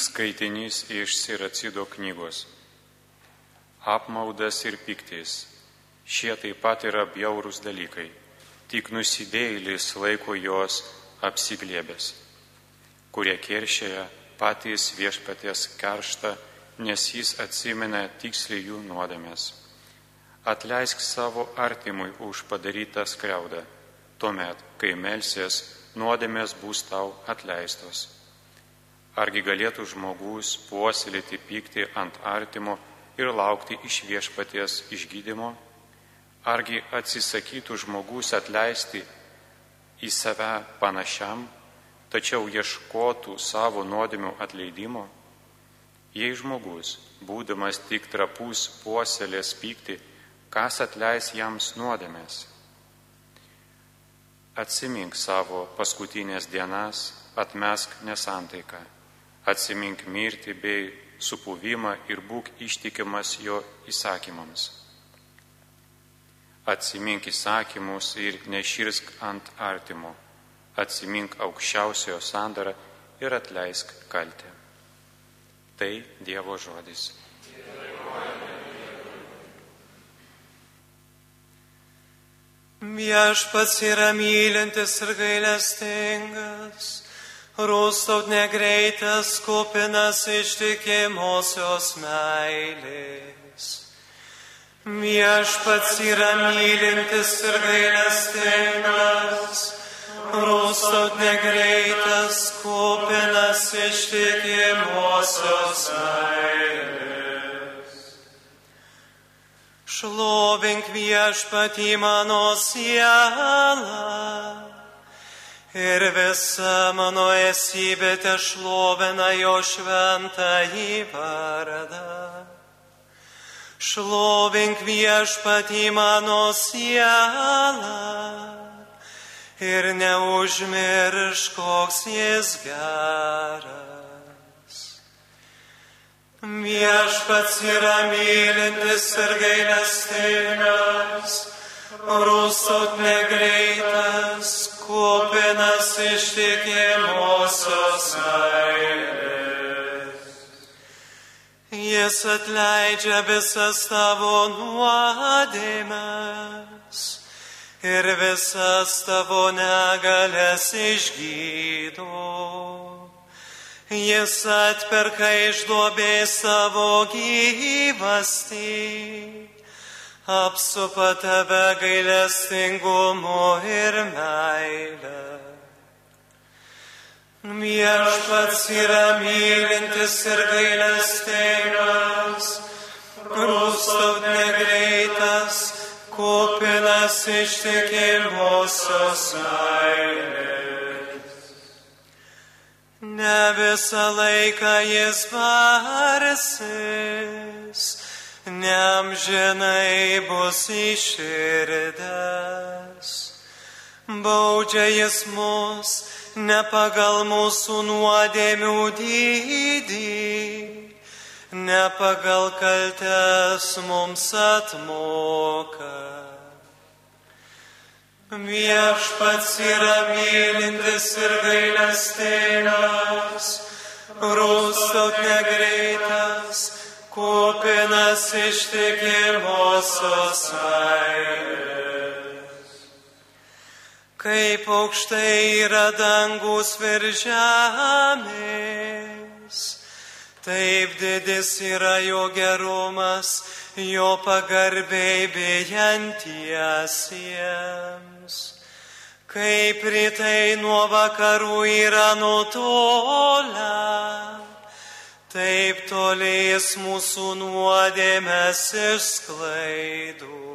Skaitinys iš Siracido knygos. Apmaudas ir piktis. Šie taip pat yra bjaurūs dalykai. Tik nusidėjėlis laiko jos apsiglėbės, kurie keršėja patys viešpaties karštą, nes jis atsimena tiksliai jų nuodėmės. Atleisk savo artimui už padarytą skriaudą, tuomet, kai melsies, nuodėmės bus tau atleistos. Argi galėtų žmogus puoselėti pyktį ant artimo ir laukti iš viešpaties išgydymo? Argi atsisakytų žmogus atleisti į save panašiam, tačiau ieškotų savo nuodėmių atleidimo? Jei žmogus, būdamas tik trapus, puoselės pykti, kas atleis jams nuodėmės? Atsimink savo paskutinės dienas, atmesk nesantaiką atsimink mirtį bei supuvimą ir būk ištikimas jo įsakymams. Atsimink įsakymus ir neširsk ant artimo, atsimink aukščiausiojo sandarą ir atleisk kaltę. Tai Dievo žodis. Viešpats yra mylintis ir gailestingas rūstaut negreitas, kupinas ištikimosios meilės. Viešpats yra mylintis ir gailestingas, rūstaut negreitas, kupinas ištikimosios meilės. Šlovink viešpatį mano sielą ir visa mano esybė te šlovina jo šventąjį vardą. Šlovink viešpatį mano sielą ir neužmirš, koks jis geras. Viešpats yra mylintis ir gailestingas, rūstot negreitas, kupinas ištikimosios meilės. Jis atleidžia visas tavo nuodėmes ir visas tavo negalės išgydo. Jis atperka iš duobės savo gyvastį apsupa tave gailestingumu ir meilė. Viešpats yra mylintis ir gailestingas, rūstaut negreitas, kupinas ištikimosios meilės. Ne visą laiką jis varsis neamžinai bus iširdęs. Baudžia jis mus ne pagal mūsų nuodėmių dydį, ne pagal kaltes mums atmoka. Viešpats yra mylintis ir gailestingas, rūstot negreitas kupinas ištikimosios meilės. Kaip aukštai yra dangus virš žemės, taip didis yra jo gerumas, jo pagarbiai bejantiesiems. Kaip rytai nuo vakarų yra nutolę taip tolės mūsų nuodėmės išsklaidų.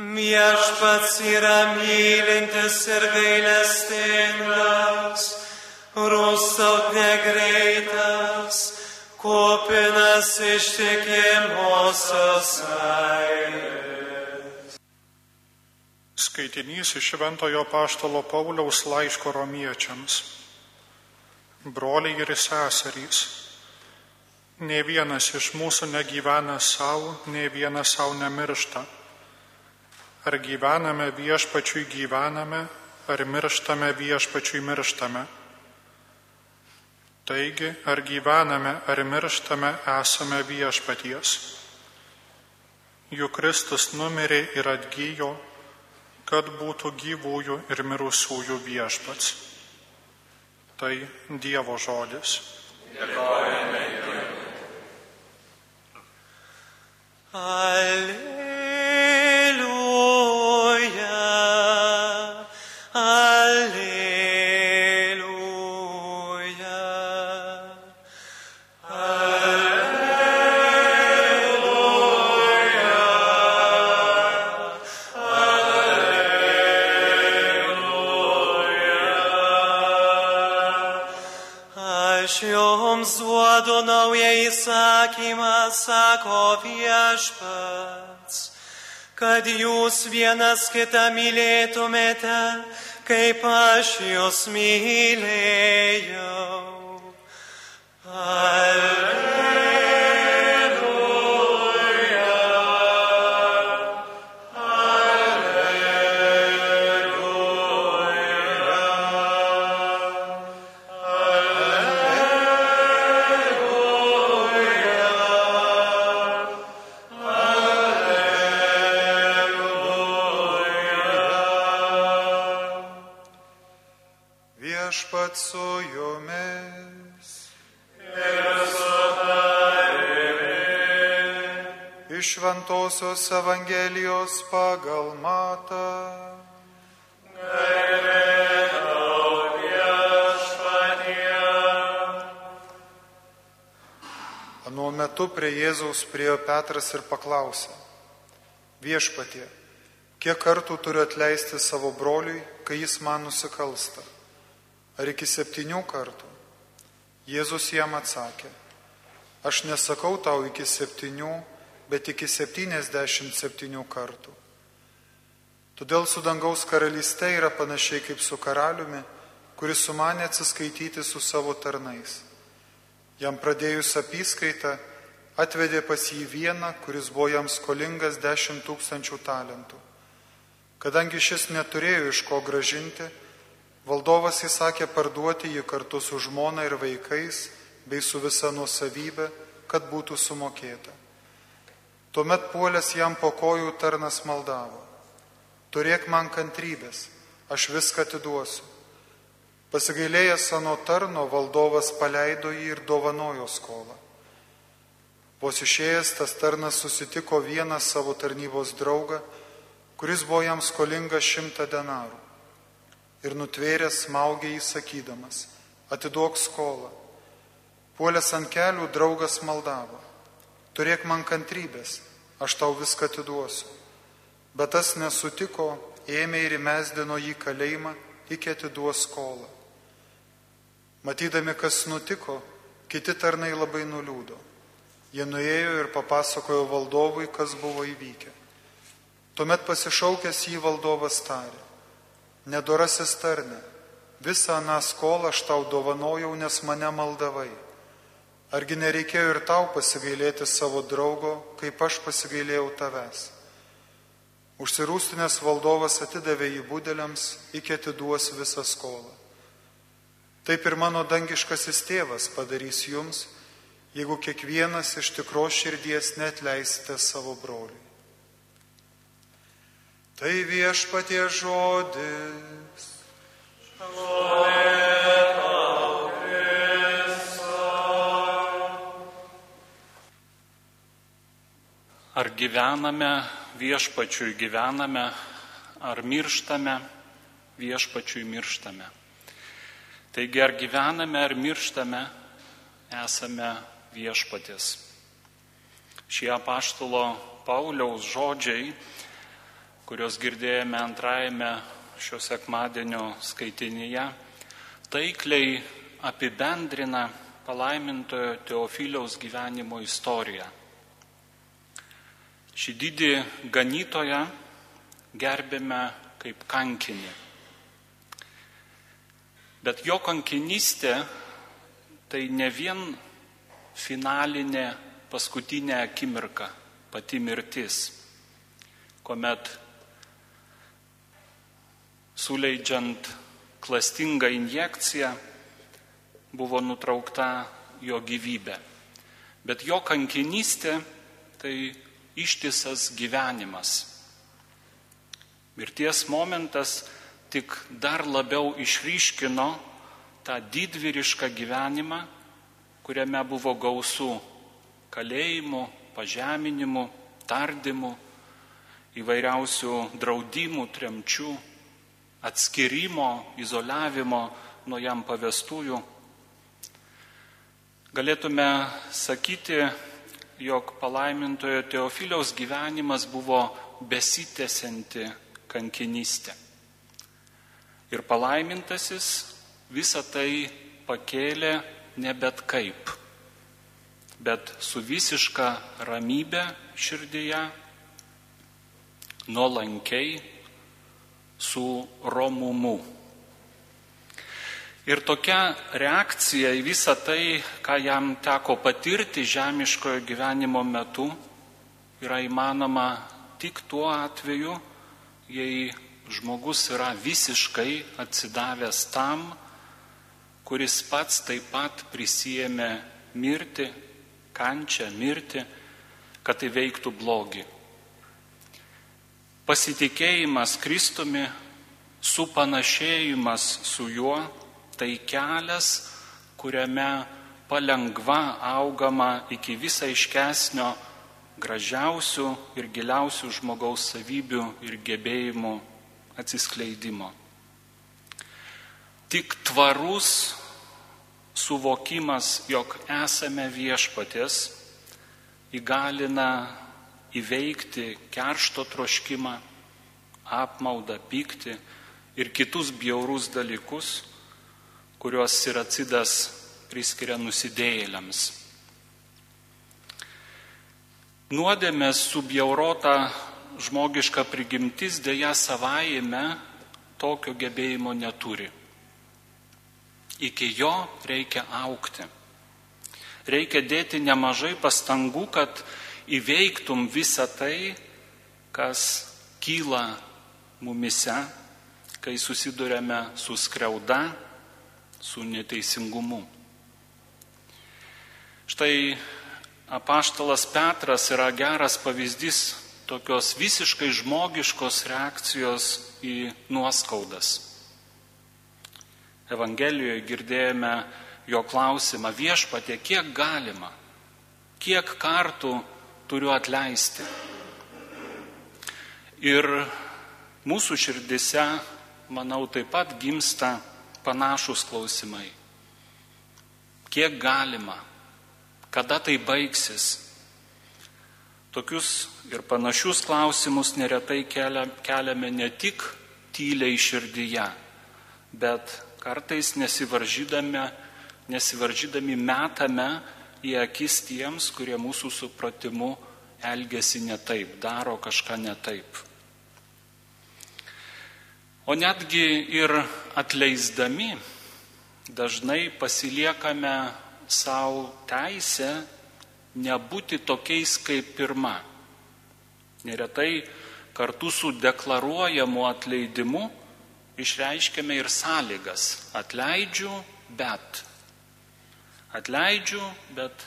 Viešpats yra mylintis ir gailestingas, rūstaut negreitas, kupinas ištikimosios meilės. Skaitinys iš Šventojo Paštalo Pauliaus laiško romiečiams broliai ir seserys, ne vienas iš mūsų negyvena savo, ne vienas savo nemiršta. Ar gyvename viešpačiui gyvename, ar mirštame viešpačiui mirštame. Taigi, ar gyvename, ar mirštame, esame viešpaties. Juk Kristus numirė ir atgyjo, kad būtų gyvųjų ir mirusiųjų viešpats. Tai Dievo žodis. Dėkojame Dievui. Alleluja. Įsakymą sako viešpats, kad jūs vienas kitą mylėtumėte, kaip aš jūs mylėjau. Alleluja. Šventojios Evangelijos pagal matą. Anuo metu prie Jėzaus priejo Petras ir paklausė, viešpatie, kiek kartų turiu atleisti savo broliui, kai jis man nusikalsta? Ar iki septynių kartų? Jėzus jam atsakė, aš nesakau tau iki septynių, bet iki 77 kartų. Todėl su dangaus karalyste yra panašiai kaip su karaliumi, kuris sumanė atsiskaityti su savo tarnais. Jam pradėjus apyskaitą, atvedė pas jį vieną, kuris buvo jam skolingas 10 tūkstančių talentų. Kadangi šis neturėjo iš ko gražinti, valdovas įsakė parduoti jį kartu su žmona ir vaikais bei su visa nuosavybė, kad būtų sumokėta. Tuomet puolęs jam po kojų tarnas maldavo. Turėk man kantrybės, aš viską atiduosiu. Pasigailėjęs ano tarno valdovas paleido jį ir dovanojo skolą. Vos išėjęs tas tarnas susitiko vieną savo tarnybos draugą, kuris buvo jam skolingas šimtą denarų. Ir nutvėręs smaugė jį sakydamas, atiduok skolą. Puolęs ant kelių draugas maldavo turėk man kantrybės, aš tau viską atiduosiu. Bet tas nesutiko, ėmė ir įmesdino jį kalėjimą, iki atiduos skolą. Matydami, kas nutiko, kiti tarnai labai nuliūdo. Jie nuėjo ir papasakojo valdovui, kas buvo įvykę. Tuomet pasišaukęs jį valdovas tarė, nedorasis tarne, visą aną skolą aš tau dovanojau, nes mane maldavai. Argi nereikėjo ir tau pasigailėti savo draugo, kaip aš pasigailėjau tavęs? Užsirūstinės valdovas atidavė jį būdeliams, iki atiduos visą skolą. Taip ir mano dangiškasis tėvas padarys jums, jeigu kiekvienas iš tikros širdies net leisite savo broliui. Tai viešpatie žodis. Šalom. Ar gyvename viešpačiui gyvename, ar mirštame viešpačiui mirštame. Taigi ar gyvename, ar mirštame, esame viešpatis. Šie apaštalo Pauliaus žodžiai, kuriuos girdėjome antrajame šio sekmadienio skaitinyje, taikliai apibendrina palaimintojo Teofiliaus gyvenimo istoriją. Šį didį ganytoją gerbėme kaip kankinį. Bet jo kankinystė tai ne vien finalinė paskutinė akimirka, pati mirtis, kuomet suleidžiant klastingą injekciją buvo nutraukta jo gyvybė. Bet jo kankinystė tai ištisas gyvenimas. Mirties momentas tik dar labiau išryškino tą didvyrišką gyvenimą, kuriame buvo gausų kalėjimų, pažeminimų, tardymų, įvairiausių draudimų, tremčių, atskirimo, izoliavimo nuo jam pavestųjų. Galėtume sakyti, jog palaimintojo Teofiliaus gyvenimas buvo besitęsianti kankinystė. Ir palaimintasis visą tai pakėlė ne bet kaip, bet su visiška ramybė širdyje, nuolankiai, su romumu. Ir tokia reakcija į visą tai, ką jam teko patirti žemiškojo gyvenimo metu, yra įmanoma tik tuo atveju, jei žmogus yra visiškai atsidavęs tam, kuris pats taip pat prisijėmė mirti, kančią, mirti, kad tai veiktų blogį. Pasitikėjimas Kristumi, supanašėjimas su juo, tai kelias, kuriame palengva augama iki visą iškesnio gražiausių ir giliausių žmogaus savybių ir gebėjimų atsiskleidimo. Tik tvarus suvokimas, jog esame viešpatės, įgalina įveikti keršto troškimą, apmaudą, pyktį ir kitus bjaurus dalykus, kuriuos Siracidas priskiria nusidėjėliams. Nuodėmės subjaurota žmogiška prigimtis dėja savaime tokio gebėjimo neturi. Iki jo reikia aukti. Reikia dėti nemažai pastangų, kad įveiktum visą tai, kas kyla mumise, kai susidurėme su skriauda, su neteisingumu. Štai apaštalas Petras yra geras pavyzdys tokios visiškai žmogiškos reakcijos į nuoskaudas. Evangelijoje girdėjome jo klausimą viešpatė, kiek galima, kiek kartų turiu atleisti. Ir mūsų širdise, manau, taip pat gimsta panašus klausimai. Kiek galima, kada tai baigsis. Tokius ir panašius klausimus neretai keliame ne tik tyliai širdyje, bet kartais nesivaržydami, nesivaržydami metame į akis tiems, kurie mūsų supratimu elgesi ne taip, daro kažką ne taip. O netgi ir atleisdami dažnai pasiliekame savo teisę nebūti tokiais kaip pirma. Neretai kartu su deklaruojamu atleidimu išreiškiame ir sąlygas. Atleidžiu, bet. Atleidžiu, bet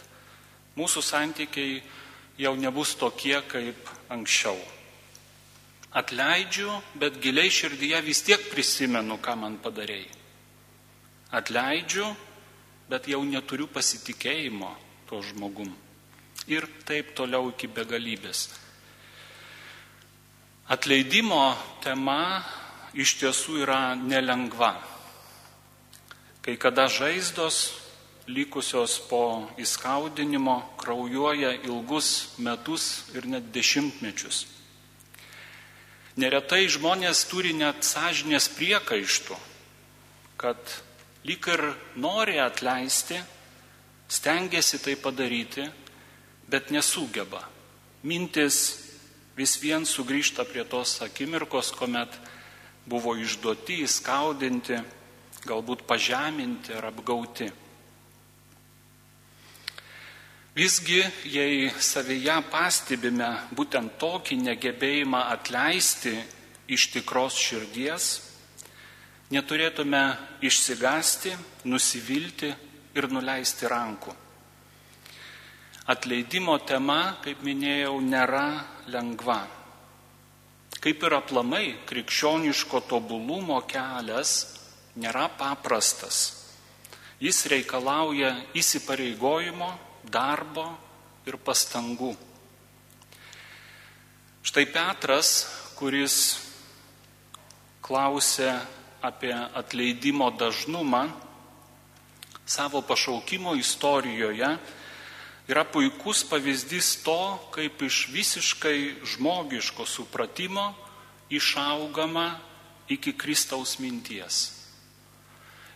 mūsų santykiai jau nebus tokie kaip anksčiau. Atleidžiu, bet giliai širdyje vis tiek prisimenu, ką man padarėjai. Atleidžiu, bet jau neturiu pasitikėjimo to žmogum. Ir taip toliau iki begalybės. Atleidimo tema iš tiesų yra nelengva. Kai kada žaizdos likusios po įskaudinimo kraujuoja ilgus metus ir net dešimtmečius. Neretai žmonės turi net sąžinės priekaištų, kad lyg ir nori atleisti, stengiasi tai padaryti, bet nesugeba. Mintis vis vien sugrįžta prie tos akimirkos, kuomet buvo išduoti, įskaudinti, galbūt pažeminti ar apgauti. Visgi, jei savyje pastebime būtent tokį negebėjimą atleisti iš tikros širdies, neturėtume išsigasti, nusivilti ir nuleisti rankų. Atleidimo tema, kaip minėjau, nėra lengva. Kaip ir aplamai, krikščioniško tobulumo kelias nėra paprastas. Jis reikalauja įsipareigojimo, darbo ir pastangų. Štai Petras, kuris klausė apie atleidimo dažnumą, savo pašaukimo istorijoje yra puikus pavyzdys to, kaip iš visiškai žmogiško supratimo išaugama iki Kristaus minties.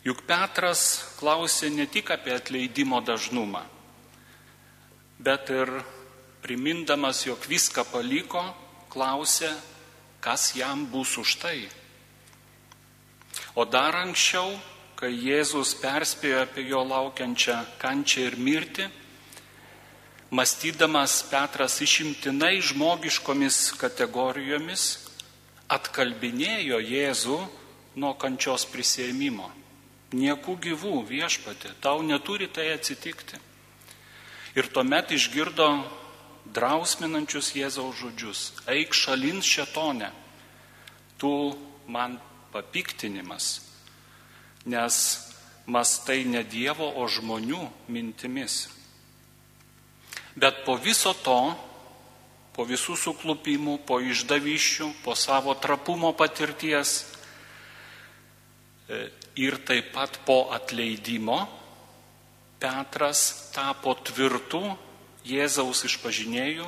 Juk Petras klausė ne tik apie atleidimo dažnumą, bet ir primindamas, jog viską paliko, klausė, kas jam bus už tai. O dar anksčiau, kai Jėzus perspėjo apie jo laukiančią kančią ir mirtį, Mąstydamas Petras išimtinai žmogiškomis kategorijomis atkalbinėjo Jėzų nuo kančios prisėmimo. Niekų gyvų viešpatė, tau neturi tai atsitikti. Ir tuomet išgirdo drausminančius Jėzaus žodžius. Eik šalin šetone, tu man papiktinimas, nes mastai ne Dievo, o žmonių mintimis. Bet po viso to, po visų suklupimų, po išdavyščių, po savo trapumo patirties e, ir taip pat po atleidimo, Petras tapo tvirtų Jėzaus išpažinėjų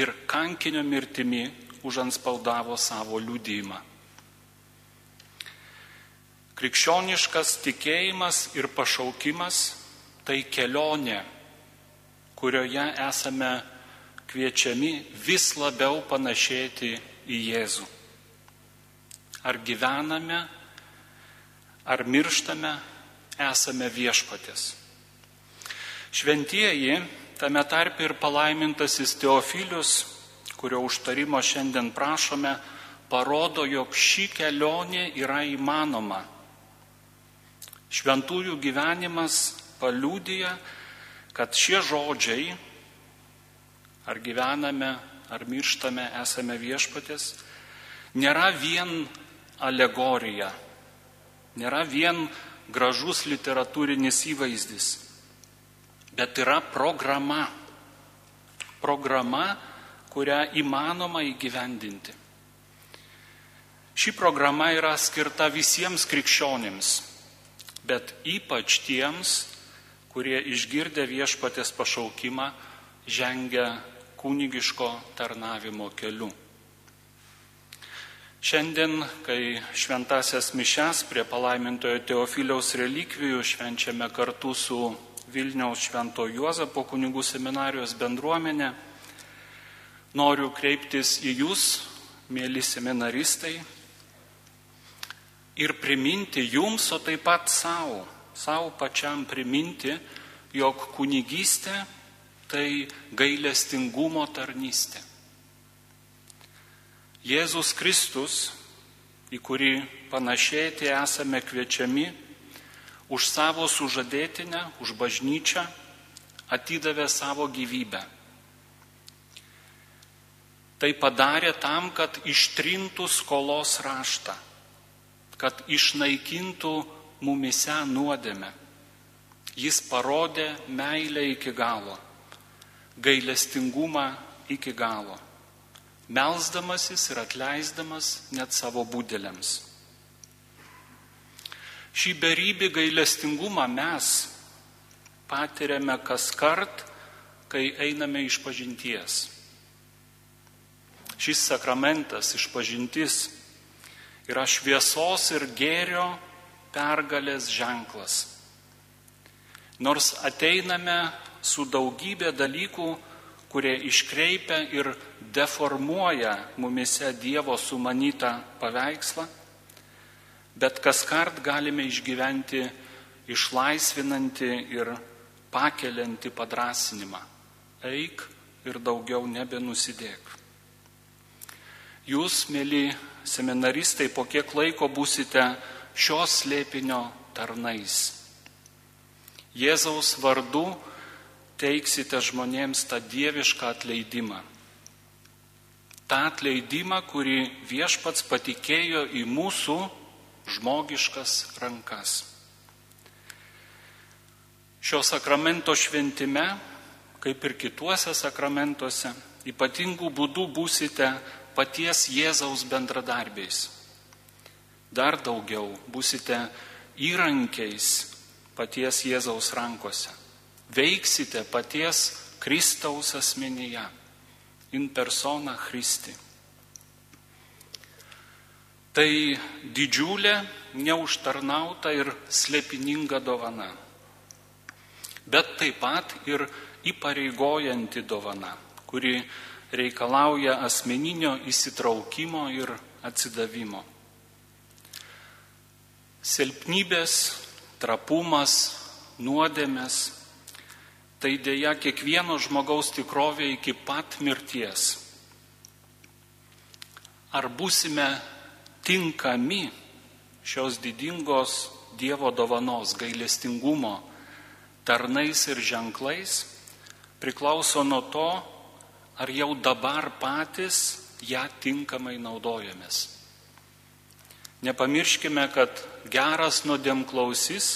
ir kankinio mirtimi užanspaudavo savo liūdimą. Krikščioniškas tikėjimas ir pašaukimas tai kelionė kurioje esame kviečiami vis labiau panašėti į Jėzų. Ar gyvename, ar mirštame, esame viešpatės. Šventieji, tame tarp ir palaimintasis Teofilius, kurio užtarimo šiandien prašome, parodo, jog ši kelionė yra įmanoma. Šventųjų gyvenimas paliūdija, kad šie žodžiai, ar gyvename, ar mirštame, esame viešpatės, nėra vien alegorija, nėra vien gražus literatūrinis įvaizdis, bet yra programa. Programa, kurią įmanoma įgyvendinti. Ši programa yra skirta visiems krikščionėms, bet ypač tiems, kurie išgirdę viešpatės pašaukimą žengia kūnygiško tarnavimo keliu. Šiandien, kai šventasias mišes prie palaimintojo Teofiliaus relikvijų švenčiame kartu su Vilniaus Švento Juozapo kunigų seminarijos bendruomenė, noriu kreiptis į jūs, mėly seminaristai, ir priminti jums, o taip pat savo, savo pačiam priminti, jog kunigystė tai gailestingumo tarnystė. Jėzus Kristus, į kurį panašėti esame kviečiami, už savo sužadėtinę, už bažnyčią atidavė savo gyvybę. Tai padarė tam, kad ištrintų skolos raštą, kad išnaikintų mumise nuodėmę. Jis parodė meilę iki galo, gailestingumą iki galo, melzdamasis ir atleisdamas net savo būdėliams. Šį beribį gailestingumą mes patiriame kas kart, kai einame iš pažinties. Šis sakramentas išpažintis yra šviesos ir gėrio pergalės ženklas. Nors ateiname su daugybė dalykų, kurie iškreipia ir deformuoja mumise Dievo sumanytą paveikslą, bet kas kart galime išgyventi išlaisvinantį ir pakeliantį padrasinimą. Eik ir daugiau nebenusidėk. Jūs, mėly seminaristai, po kiek laiko būsite šios slėpinio tarnais. Jėzaus vardu teiksite žmonėms tą dievišką atleidimą. Ta atleidimą, kurį viešpats patikėjo į mūsų žmogiškas rankas. Šio sakramento šventime, kaip ir kituose sakramentuose, ypatingų būdų būsite paties Jėzaus bendradarbiais. Dar daugiau būsite įrankiais paties Jėzaus rankose. Veiksite paties Kristaus asmenyje, in persona Christi. Tai didžiulė, neužtarnauta ir slėpininga dovana, bet taip pat ir įpareigojanti dovana, kuri reikalauja asmeninio įsitraukimo ir atsidavimo. Silpnybės, trapumas, nuodėmės - tai dėja kiekvieno žmogaus tikrovė iki pat mirties. Ar būsime tinkami šios didingos Dievo dovanos gailestingumo tarnais ir ženklais, priklauso nuo to, ar jau dabar patys ją tinkamai naudojamės. Nepamirškime, kad geras nuodėmklausys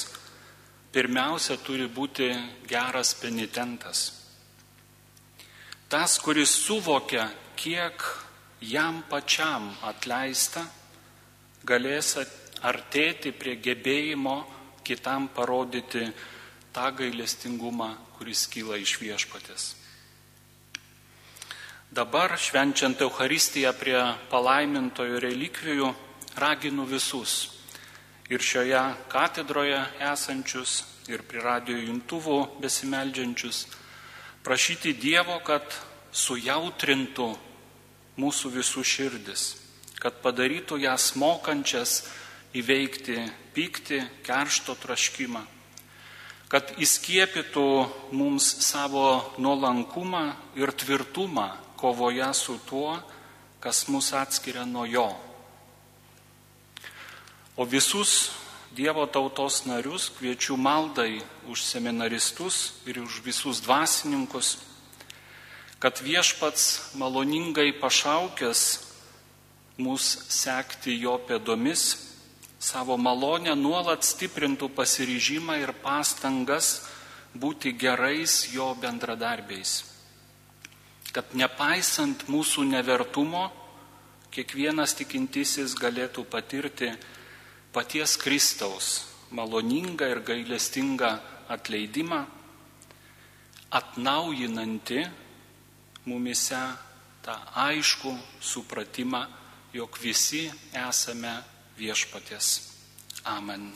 pirmiausia turi būti geras penitentas. Tas, kuris suvokia, kiek jam pačiam atleista, galės artėti prie gebėjimo kitam parodyti tą gailestingumą, kuris kyla iš viešpatės. Dabar švenčiant Euharistiją prie palaimintojų relikvijų raginu visus ir šioje katedroje esančius ir prie radio jungtuvų besimeldžiančius prašyti Dievo, kad sujautrintų mūsų visų širdis, kad padarytų jas mokančias įveikti pyktį, keršto traškimą, kad įskiepytų mums savo nuolankumą ir tvirtumą kovoje su tuo, kas mus atskiria nuo jo. O visus Dievo tautos narius kviečiu maldai už seminaristus ir už visus dvasininkus, kad viešpats maloningai pašaukęs mus sekti jo pėdomis, savo malonę nuolat stiprintų pasiryžimą ir pastangas būti gerais jo bendradarbiais. Kad nepaisant mūsų nevertumo, kiekvienas tikintysis galėtų patirti paties Kristaus maloningą ir gailestingą atleidimą, atnaujinanti mumise tą aišku supratimą, jog visi esame viešpatės. Amen.